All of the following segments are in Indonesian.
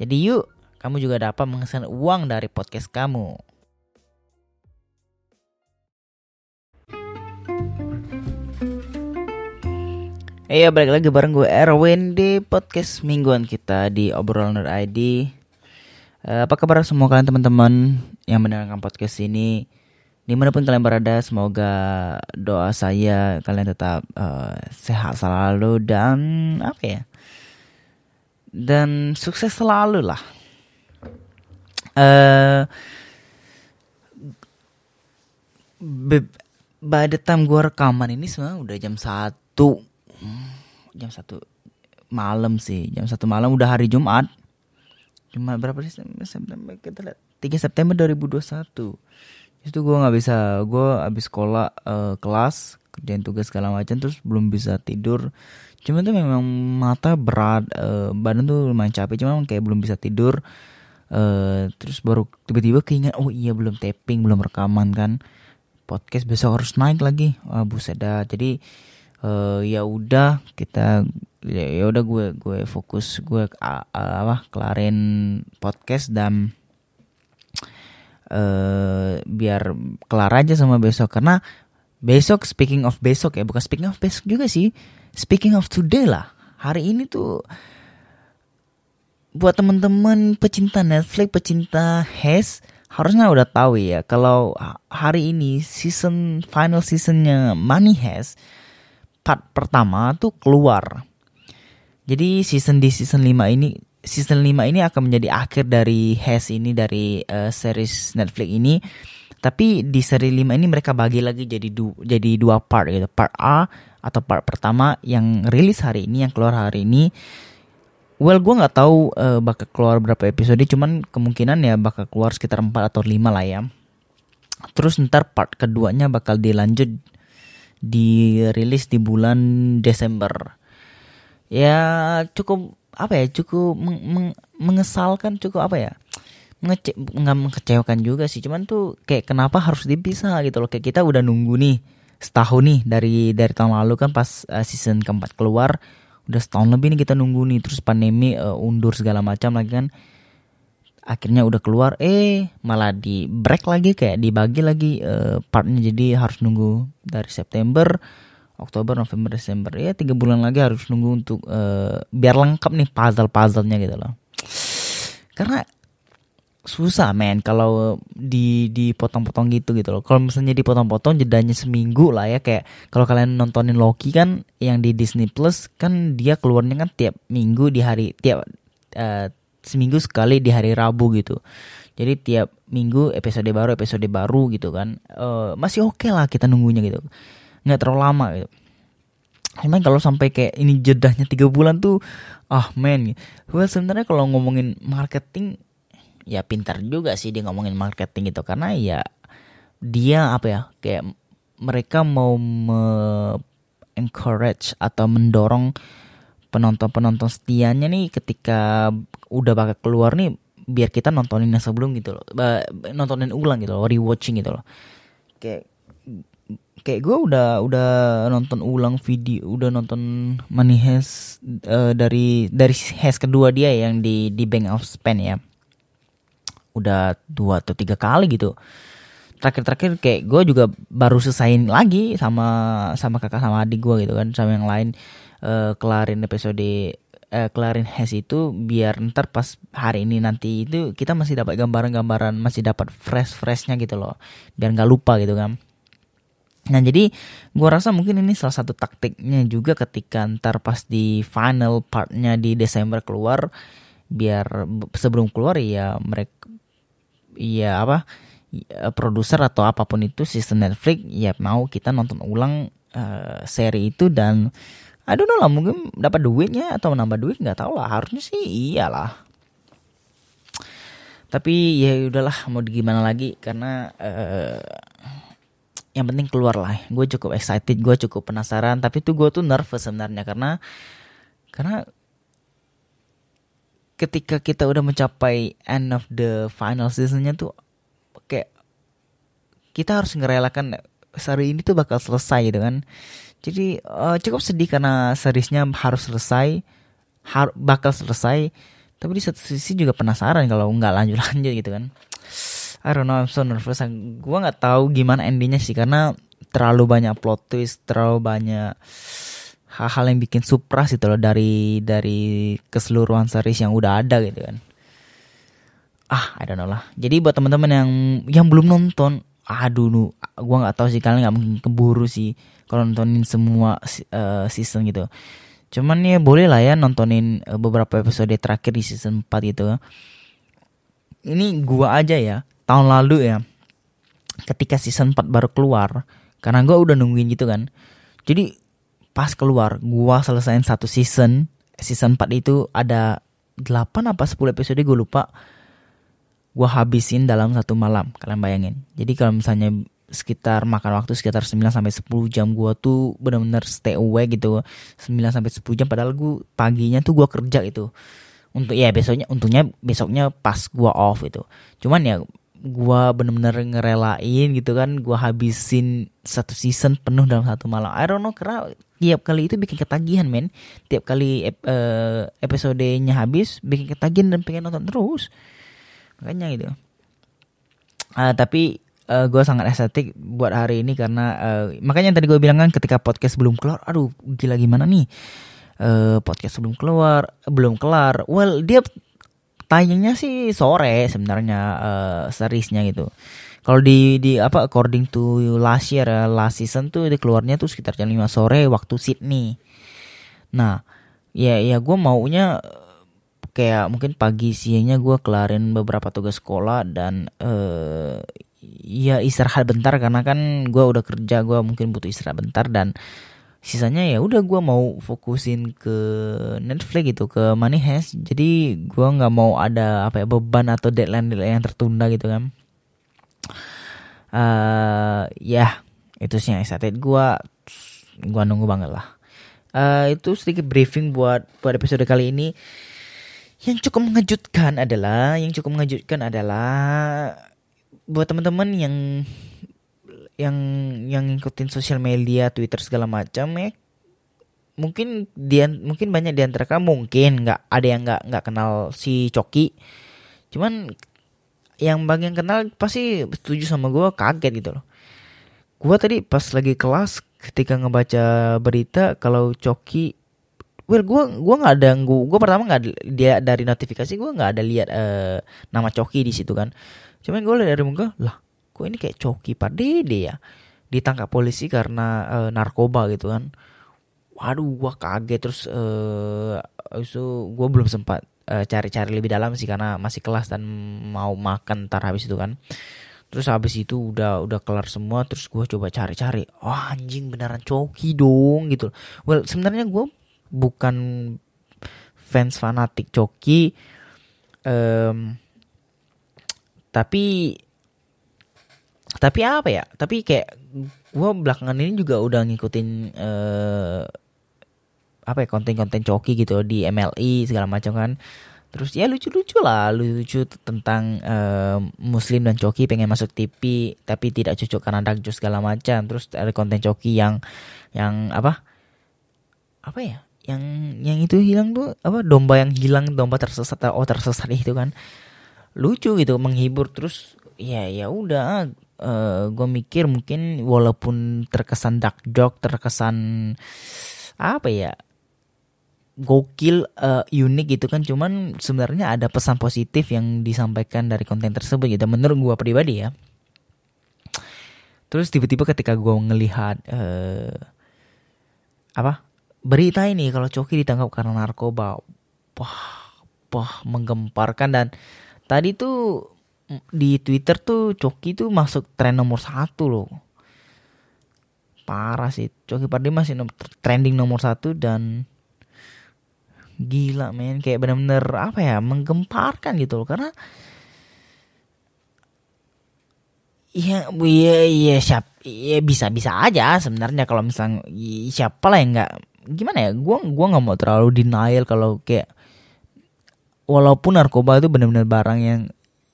Jadi yuk, kamu juga dapat menghasilkan uang dari podcast kamu. Iya balik lagi bareng gue Erwin di podcast mingguan kita di obrolan ID. Uh, apa kabar semua kalian teman-teman yang mendengarkan podcast ini? Di mana pun kalian berada, semoga doa saya kalian tetap uh, sehat selalu dan apa ya? Dan sukses selalu lah. Uh, by the time gue rekaman ini sebenarnya udah jam satu. Jam satu malam sih. Jam satu malam udah hari Jumat. Jumat berapa sih? September kita lihat. 3 September 2021 itu gue nggak bisa gue habis sekolah uh, kelas kerjain tugas segala macam terus belum bisa tidur. Cuma tuh memang mata berat uh, badan tuh lumayan capek cuma kayak belum bisa tidur. Uh, terus baru tiba-tiba keinget oh iya belum tapping belum rekaman kan. Podcast besok harus naik lagi. Wah buset dah. Jadi uh, ya udah kita ya, ya udah gue gue fokus gue uh, apa kelarin podcast dan uh, biar kelar aja sama besok. Karena besok speaking of besok ya bukan speaking of besok juga sih speaking of today lah hari ini tuh buat temen-temen pecinta Netflix pecinta Hes harusnya udah tahu ya kalau hari ini season final seasonnya Money Heist part pertama tuh keluar. Jadi season di season 5 ini season 5 ini akan menjadi akhir dari Hes ini dari uh, series Netflix ini. Tapi di seri 5 ini mereka bagi lagi jadi du jadi dua part gitu. Part A atau part pertama yang rilis hari ini yang keluar hari ini. Well, gue nggak tahu uh, bakal keluar berapa episode, cuman kemungkinan ya bakal keluar sekitar 4 atau 5 lah ya. Terus ntar part keduanya bakal dilanjut dirilis di bulan Desember. Ya cukup apa ya cukup meng meng mengesalkan cukup apa ya ngece nggak mengecewakan juga sih. Cuman tuh kayak kenapa harus dipisah gitu loh. Kayak kita udah nunggu nih setahun nih dari dari tahun lalu kan pas uh, season keempat keluar udah setahun lebih nih kita nunggu nih. Terus pandemi uh, undur segala macam lagi kan. Akhirnya udah keluar eh malah di break lagi kayak dibagi lagi uh, partnya. Jadi harus nunggu dari September Oktober November Desember. Ya tiga bulan lagi harus nunggu untuk uh, biar lengkap nih puzzle puzzlenya gitu loh. Karena susah men kalau di dipotong-potong gitu gitu loh kalau misalnya dipotong-potong jedanya seminggu lah ya kayak kalau kalian nontonin Loki kan yang di Disney Plus kan dia keluarnya kan tiap minggu di hari tiap uh, seminggu sekali di hari Rabu gitu. Jadi tiap minggu episode baru episode baru gitu kan. Uh, masih oke okay lah kita nunggunya gitu. Nggak terlalu lama gitu. Cuman kalau sampai kayak ini jedahnya tiga bulan tuh, ah men. Well sebenarnya kalau ngomongin marketing, ya pintar juga sih dia ngomongin marketing itu karena ya dia apa ya kayak mereka mau me encourage atau mendorong penonton-penonton setianya nih ketika udah bakal keluar nih biar kita nontonin yang sebelum gitu loh. Nontonin ulang gitu loh rewatching gitu loh. Kayak kayak gue udah udah nonton ulang video udah nonton Money uh, dari dari Heist kedua dia yang di di Bank of Spain ya udah dua atau tiga kali gitu. Terakhir-terakhir kayak gue juga baru selesaiin lagi sama sama kakak sama adik gue gitu kan sama yang lain. Uh, kelarin episode uh, kelarin hash itu biar ntar pas hari ini nanti itu kita masih dapat gambaran-gambaran masih dapat fresh freshnya gitu loh. Biar nggak lupa gitu kan. Nah jadi gua rasa mungkin ini salah satu taktiknya juga ketika ntar pas di final partnya di Desember keluar biar sebelum keluar ya mereka ya apa ya, produser atau apa pun itu sistem Netflix ya mau kita nonton ulang uh, seri itu dan I don't know lah mungkin dapat duitnya atau menambah duit nggak tahu lah harusnya sih iyalah tapi ya udahlah mau gimana lagi karena uh, yang penting keluar lah. Gue cukup excited gue cukup penasaran tapi tuh gue tuh nervous sebenarnya karena karena ketika kita udah mencapai end of the final seasonnya tuh kayak kita harus ngerelakan seri ini tuh bakal selesai gitu kan jadi uh, cukup sedih karena seriesnya harus selesai, har bakal selesai. Tapi di satu sisi juga penasaran kalau nggak lanjut-lanjut gitu kan. I don't know, I'm so nervous. Gue nggak tahu gimana endingnya sih karena terlalu banyak plot twist, terlalu banyak hal-hal yang bikin supras itu loh dari dari keseluruhan series yang udah ada gitu kan. Ah, I don't know lah. Jadi buat teman-teman yang yang belum nonton, aduh nu, gua nggak tahu sih kalian nggak mungkin keburu sih kalau nontonin semua uh, season gitu. Cuman ya boleh lah ya nontonin uh, beberapa episode terakhir di season 4 gitu. Ini gua aja ya, tahun lalu ya. Ketika season 4 baru keluar, karena gua udah nungguin gitu kan. Jadi pas keluar, gua selesaiin satu season. Season 4 itu ada 8 apa 10 episode gue lupa. Gua habisin dalam satu malam, kalian bayangin. Jadi kalau misalnya sekitar makan waktu sekitar 9 sampai 10 jam gua tuh benar-benar stay away gitu 9 sampai 10 jam padahal gua paginya tuh gua kerja itu untuk ya besoknya untungnya besoknya pas gua off itu cuman ya gua bener-bener ngerelain gitu kan gua habisin satu season penuh dalam satu malam I don't know karena tiap kali itu bikin ketagihan men tiap kali ep, uh, episodenya habis bikin ketagihan dan pengen nonton terus makanya gitu uh, tapi uh, eh, gue sangat estetik buat hari ini karena uh, makanya yang tadi gue bilang kan ketika podcast belum keluar, aduh gila gimana nih uh, podcast belum keluar, belum kelar. Well dia tayangnya sih sore sebenarnya uh, seriesnya gitu. Kalau di di apa according to last year last season tuh di keluarnya tuh sekitar jam 5 sore waktu Sydney. Nah, ya ya gue maunya kayak mungkin pagi siangnya gue kelarin beberapa tugas sekolah dan uh, ya istirahat bentar karena kan gue udah kerja gue mungkin butuh istirahat bentar dan sisanya ya udah gue mau fokusin ke Netflix gitu ke Money Heist jadi gue nggak mau ada apa ya beban atau deadline yang tertunda gitu kan uh, ya itu sih yang excited. Gue gue nunggu banget lah. Uh, itu sedikit briefing buat buat episode kali ini. Yang cukup mengejutkan adalah yang cukup mengejutkan adalah buat teman-teman yang yang yang ngikutin sosial media Twitter segala macam ya mungkin dia mungkin banyak di antara kamu. Mungkin nggak ada yang nggak nggak kenal si Coki. Cuman yang bagian kenal pasti setuju sama gue kaget gitu loh gue tadi pas lagi kelas ketika ngebaca berita kalau Coki well gue gua nggak ada gue gue pertama nggak dia dari notifikasi gue nggak ada lihat uh, nama Coki di situ kan Cuman gue lihat dari muka, lah kok ini kayak coki Pak Dede ya. Ditangkap polisi karena e, narkoba gitu kan. Waduh gue kaget terus eh itu gue belum sempat cari cari-cari lebih dalam sih karena masih kelas dan mau makan ntar habis itu kan. Terus habis itu udah udah kelar semua terus gue coba cari-cari. Oh anjing beneran coki dong gitu. Well sebenarnya gue bukan fans fanatik coki. Um, tapi tapi apa ya tapi kayak gue belakangan ini juga udah ngikutin uh, apa ya konten-konten coki gitu di MLI segala macam kan. Terus ya lucu-lucu lah lucu tentang uh, muslim dan coki pengen masuk TV tapi tidak cocok karena dakjo segala macam. Terus ada konten coki yang yang apa? Apa ya? Yang yang itu hilang tuh apa domba yang hilang domba tersesat oh tersesat itu kan. Lucu gitu menghibur. Terus ya ya udah uh, eh, gue mikir mungkin walaupun terkesan dark joke terkesan apa ya gokil uh, unik gitu kan. Cuman sebenarnya ada pesan positif yang disampaikan dari konten tersebut gitu menurut gue pribadi ya. Terus tiba-tiba ketika gue ngelihat uh, apa berita ini kalau Coki ditangkap karena narkoba wah wah menggemparkan. Dan tadi tuh di Twitter tuh Coki tuh masuk tren nomor satu loh. Parah sih. Coki Pardi masih trending nomor satu dan gila men. Kayak bener-bener apa ya menggemparkan gitu loh. Karena Iya, iya, iya, siap, iya bisa bisa aja sebenarnya kalau misalnya siapa lah yang nggak gimana ya, gua gua nggak mau terlalu denial kalau kayak walaupun narkoba itu benar-benar barang yang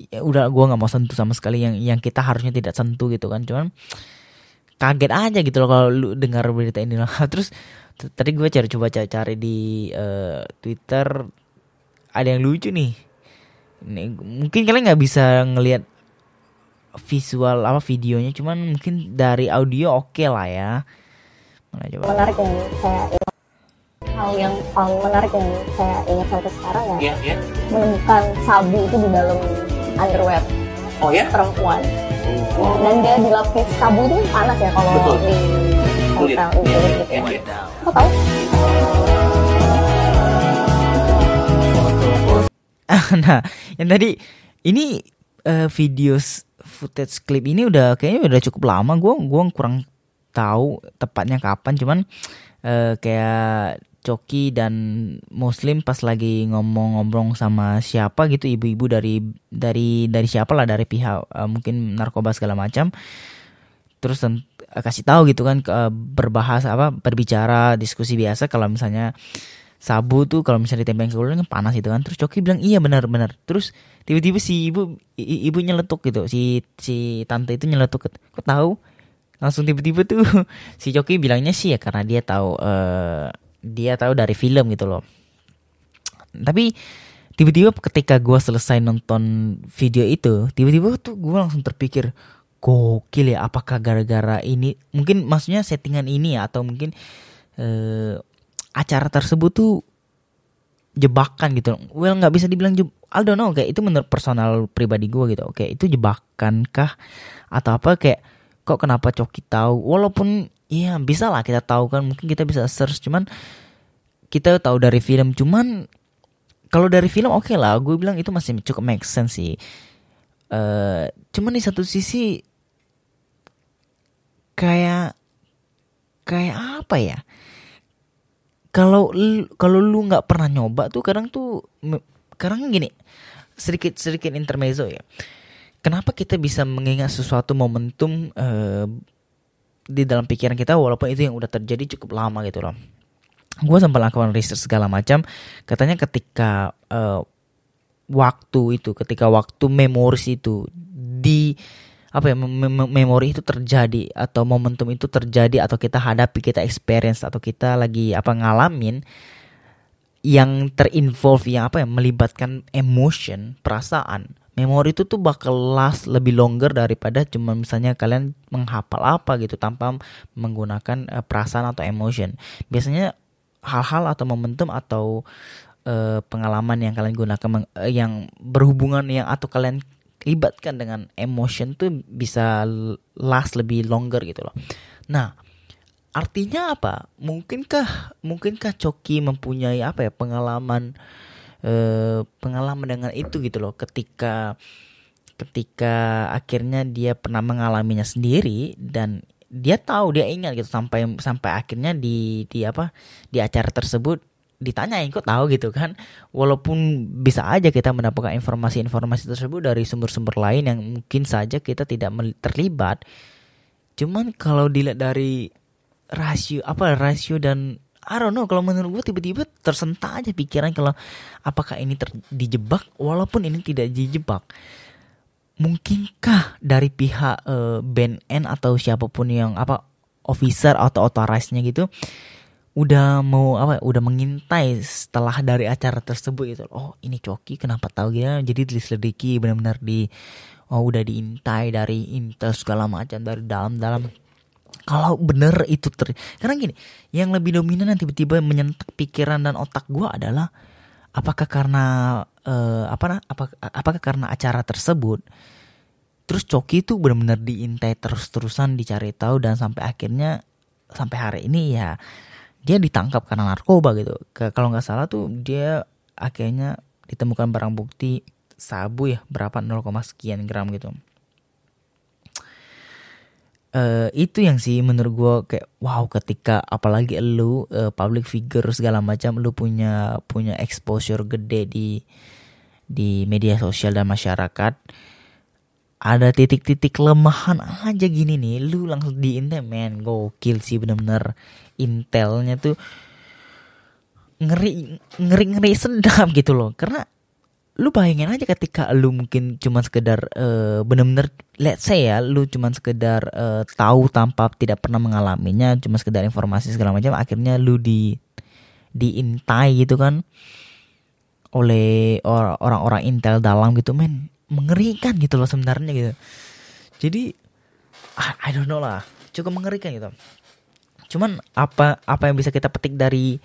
ya udah gua nggak mau sentuh sama sekali yang yang kita harusnya tidak sentuh gitu kan, cuman kaget aja gitu loh kalau lu dengar berita ini lah. Terus tadi gue cari coba cari, cari di uh, Twitter ada yang lucu nih. Ini, mungkin kalian nggak bisa ngelihat visual apa videonya, cuman mungkin dari audio oke okay lah ya. Mana coba? Menarik yang saya hal yang paling menarik yang saya ingat sampai sekarang ya, yeah, yeah. menemukan sabu itu di dalam underwear oh, ya? perempuan. Oh. Dan dia dilapis sabu itu panas ya kalau Betul. di kulit. Hotel, di kulit gitu. Ya. Kau tahu? nah, yang tadi ini uh, video footage clip ini udah kayaknya udah cukup lama. Gue gua kurang tahu tepatnya kapan, cuman uh, kayak Coki dan Muslim pas lagi ngomong-ngomong sama siapa gitu ibu-ibu dari dari dari siapa lah dari pihak uh, mungkin narkoba segala macam terus kasih tahu gitu kan uh, berbahas apa berbicara diskusi biasa. Kalau misalnya sabu tuh kalau misalnya ditempelin ke kulit kan panas itu kan. Terus Coki bilang iya benar-benar terus tiba-tiba si ibu ibu nyeletuk gitu. Si si tante itu nyeletuk. Kok tahu? Langsung tiba-tiba tuh si Coki bilangnya sih ya karena dia tahu uh, dia tahu dari film gitu loh. Tapi tiba-tiba ketika gue selesai nonton video itu tiba-tiba tuh gue langsung terpikir gokil ya apakah gara-gara ini mungkin maksudnya settingan ini ya atau mungkin uh, acara tersebut tuh jebakan gitu. Well nggak bisa dibilang jeb I don't know kayak itu menurut personal pribadi gue gitu. Oke itu jebakan kah? Atau apa kayak kok kenapa Coki tahu? Walaupun Iya bisa lah kita tahu kan mungkin kita bisa search cuman kita tahu dari film. Cuman kalau dari film oke okay lah. Gue bilang itu masih cukup make sense sih. Uh, cuman di satu sisi kayak kayak apa ya? Kalau kalau lu nggak pernah nyoba tuh kadang tuh kadang gini sedikit sedikit intermezzo ya. Kenapa kita bisa mengingat sesuatu momentum uh, di dalam pikiran kita walaupun itu yang udah terjadi cukup lama gitu loh. Gue sempat lakukan research segala macam katanya ketika uh, waktu itu ketika waktu memori itu di apa ya memori itu terjadi atau momentum itu terjadi atau kita hadapi kita experience atau kita lagi apa ngalamin yang terinvolve yang apa ya melibatkan emotion perasaan memori itu tuh bakal last lebih longer daripada cuma misalnya kalian menghafal apa gitu tanpa menggunakan uh, perasaan atau emotion. Biasanya hal-hal atau momentum atau uh, pengalaman yang kalian gunakan uh, yang berhubungan yang atau kalian libatkan dengan emotion tuh bisa last lebih longer gitu loh. Nah, artinya apa? Mungkinkah mungkinkah Coki mempunyai apa ya pengalaman eh, pengalaman dengan itu gitu loh ketika ketika akhirnya dia pernah mengalaminya sendiri dan dia tahu dia ingat gitu sampai sampai akhirnya di di apa di acara tersebut ditanyain kok tahu gitu kan? Walaupun bisa aja kita mendapatkan informasi-informasi tersebut dari sumber-sumber lain yang mungkin saja kita tidak terlibat. Cuman kalau dilihat dari rasio apa rasio dan I don't know kalau menurut gue tiba-tiba tersentak aja pikiran kalau apakah ini ter dijebak? Walaupun ini tidak dijebak mungkinkah dari pihak uh, BNN atau siapa pun yang apa officer atau authorized-nya gitu udah mau apa udah mengintai setelah dari acara tersebut gitu. Oh ini Coki kenapa tahu ya? Jadi diselidiki benar-benar di oh udah diintai dari intel segala macam dari dalam-dalam. Kalau bener itu ter karena gini yang lebih dominan yang tiba-tiba menyentak pikiran dan otak gue adalah apakah karena uh, apa apa apakah karena acara tersebut terus Coki itu benar-benar diintai terus-terusan dicari tahu dan sampai akhirnya sampai hari ini ya dia ditangkap karena narkoba gitu. Kalau nggak salah tuh dia akhirnya ditemukan barang bukti sabu ya berapa 0, sekian gram gitu. Uh, itu yang sih menurut gue kayak wow ketika apalagi lu uh, public figure segala macam lu punya punya exposure gede di di media sosial dan masyarakat ada titik-titik kelemahan aja gini nih. Lu langsung di intel men. Gokil sih bener-bener. Intelnya tuh ngeri ngeri ngeri sedap gitu loh. Karena lu bayangin aja ketika lu mungkin cuma sekedar uh, bener-bener let's say ya lu cuma sekedar uh, tahu tanpa tidak pernah mengalaminya cuma sekedar informasi segala macam akhirnya lu di diintai gitu kan oleh orang-orang intel dalam gitu men mengerikan gitu loh sebenarnya gitu. Jadi I, don't know lah. Cukup mengerikan gitu. Cuman apa apa yang bisa kita petik dari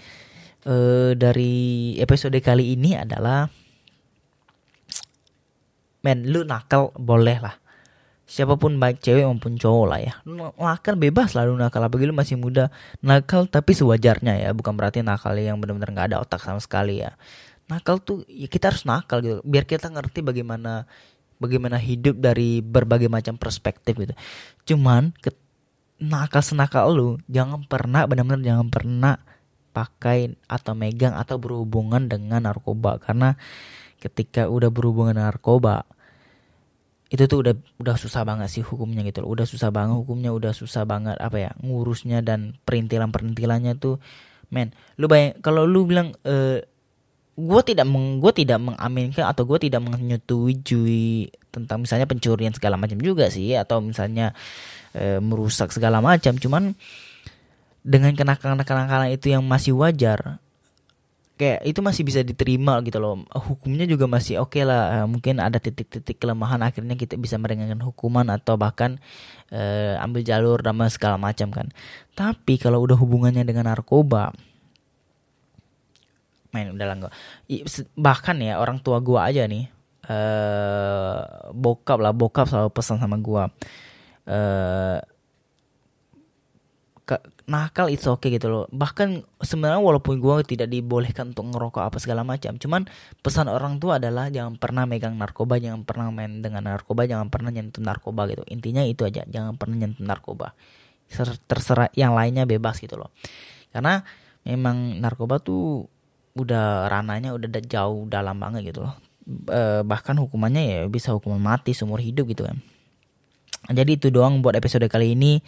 uh, dari episode kali ini adalah men lu nakal boleh lah. Siapa pun baik cewek maupun cowok lah ya. Nakal bebas lah lu nakal. Apalagi lu masih muda nakal tapi sewajarnya ya. Bukan berarti nakal yang benar-benar nggak ada otak sama sekali ya nakal tuh ya kita harus nakal gitu biar kita ngerti bagaimana bagaimana hidup dari berbagai macam perspektif gitu cuman ke, nakal senakal lu jangan pernah benar-benar jangan pernah pakai atau megang atau berhubungan dengan narkoba karena ketika udah berhubungan narkoba itu tuh udah udah susah banget sih hukumnya gitu loh. Udah susah banget hukumnya, udah susah banget apa ya ngurusnya dan perintilan-perintilannya tuh men. Lu bayang kalau lu bilang e, gue tidak meng, gue tidak mengaminkan atau gue tidak menyetujui tentang misalnya pencurian segala macam juga sih atau misalnya e, merusak segala macam. Cuman dengan kenakalan-kenakalan itu yang masih wajar kayak itu masih bisa diterima gitu loh. Hukumnya juga masih oke okay lah uh, mungkin ada titik-titik kelemahan akhirnya kita bisa meringankan hukuman atau bahkan uh, ambil jalur dan segala macam kan. Tapi kalau udah hubungannya dengan narkoba main udah lah bahkan ya orang tua gua aja nih uh, bokap lah bokap selalu pesan sama gua uh, nakal it's okay gitu loh. Bahkan sebenarnya walaupun gue tidak dibolehkan untuk ngerokok apa segala macam cuman pesan orang tua adalah jangan pernah megang narkoba jangan pernah main dengan narkoba jangan pernah nyentuh narkoba gitu. Intinya itu aja jangan pernah nyentuh narkoba. Terserah yang lainnya bebas gitu loh. Karena memang narkoba tuh udah rananya udah jauh dalam banget gitu loh. E, bahkan hukumannya ya bisa hukuman mati seumur hidup gitu kan. Jadi itu doang buat episode kali ini.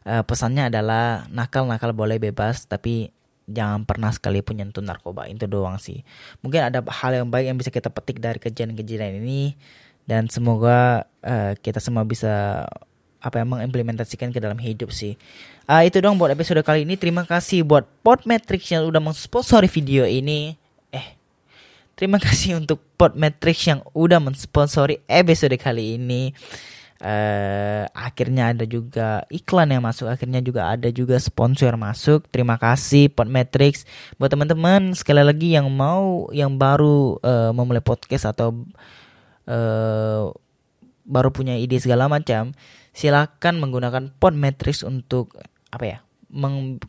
Uh, pesannya adalah nakal-nakal boleh bebas tapi jangan pernah sekalipun nyentuh narkoba. Itu doang sih. Mungkin ada hal yang baik yang bisa kita petik dari kejadian-kejadian ini. Dan semoga uh, kita semua bisa apa yang mengimplementasikan ke dalam hidup sih. Uh, itu dong buat episode kali ini. Terima kasih buat Podmetrics yang udah mensponsori video ini. Eh terima kasih untuk Podmetrics yang udah mensponsori episode kali ini. Uh, akhirnya ada juga iklan yang masuk. Akhirnya juga ada juga sponsor masuk. Terima kasih Podmetrics. Buat teman-teman sekali lagi yang mau yang baru uh, memulai podcast atau uh, baru punya ide segala macam silakan menggunakan Podmetrics untuk apa ya meng,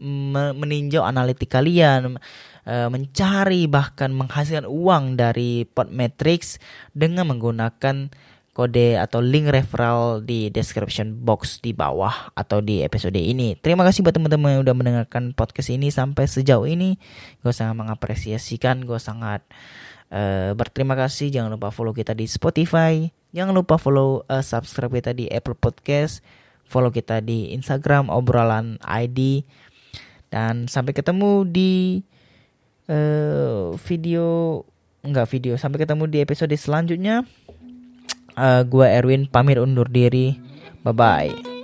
me, meninjau analitik kalian mencari bahkan menghasilkan uang dari Podmetrics dengan menggunakan kode atau link referral di description box di bawah atau di episode ini. Terima kasih buat teman-teman yang udah mendengarkan podcast ini sampai sejauh ini. Gue sangat mengapresiasikan, gue sangat uh, berterima kasih. Jangan lupa follow kita di Spotify, jangan lupa follow uh, subscribe kita di Apple Podcast, follow kita di Instagram obrolan ID dan sampai ketemu di uh, video enggak video sampai ketemu di episode selanjutnya. Uh, gue Erwin pamit undur diri. Bye bye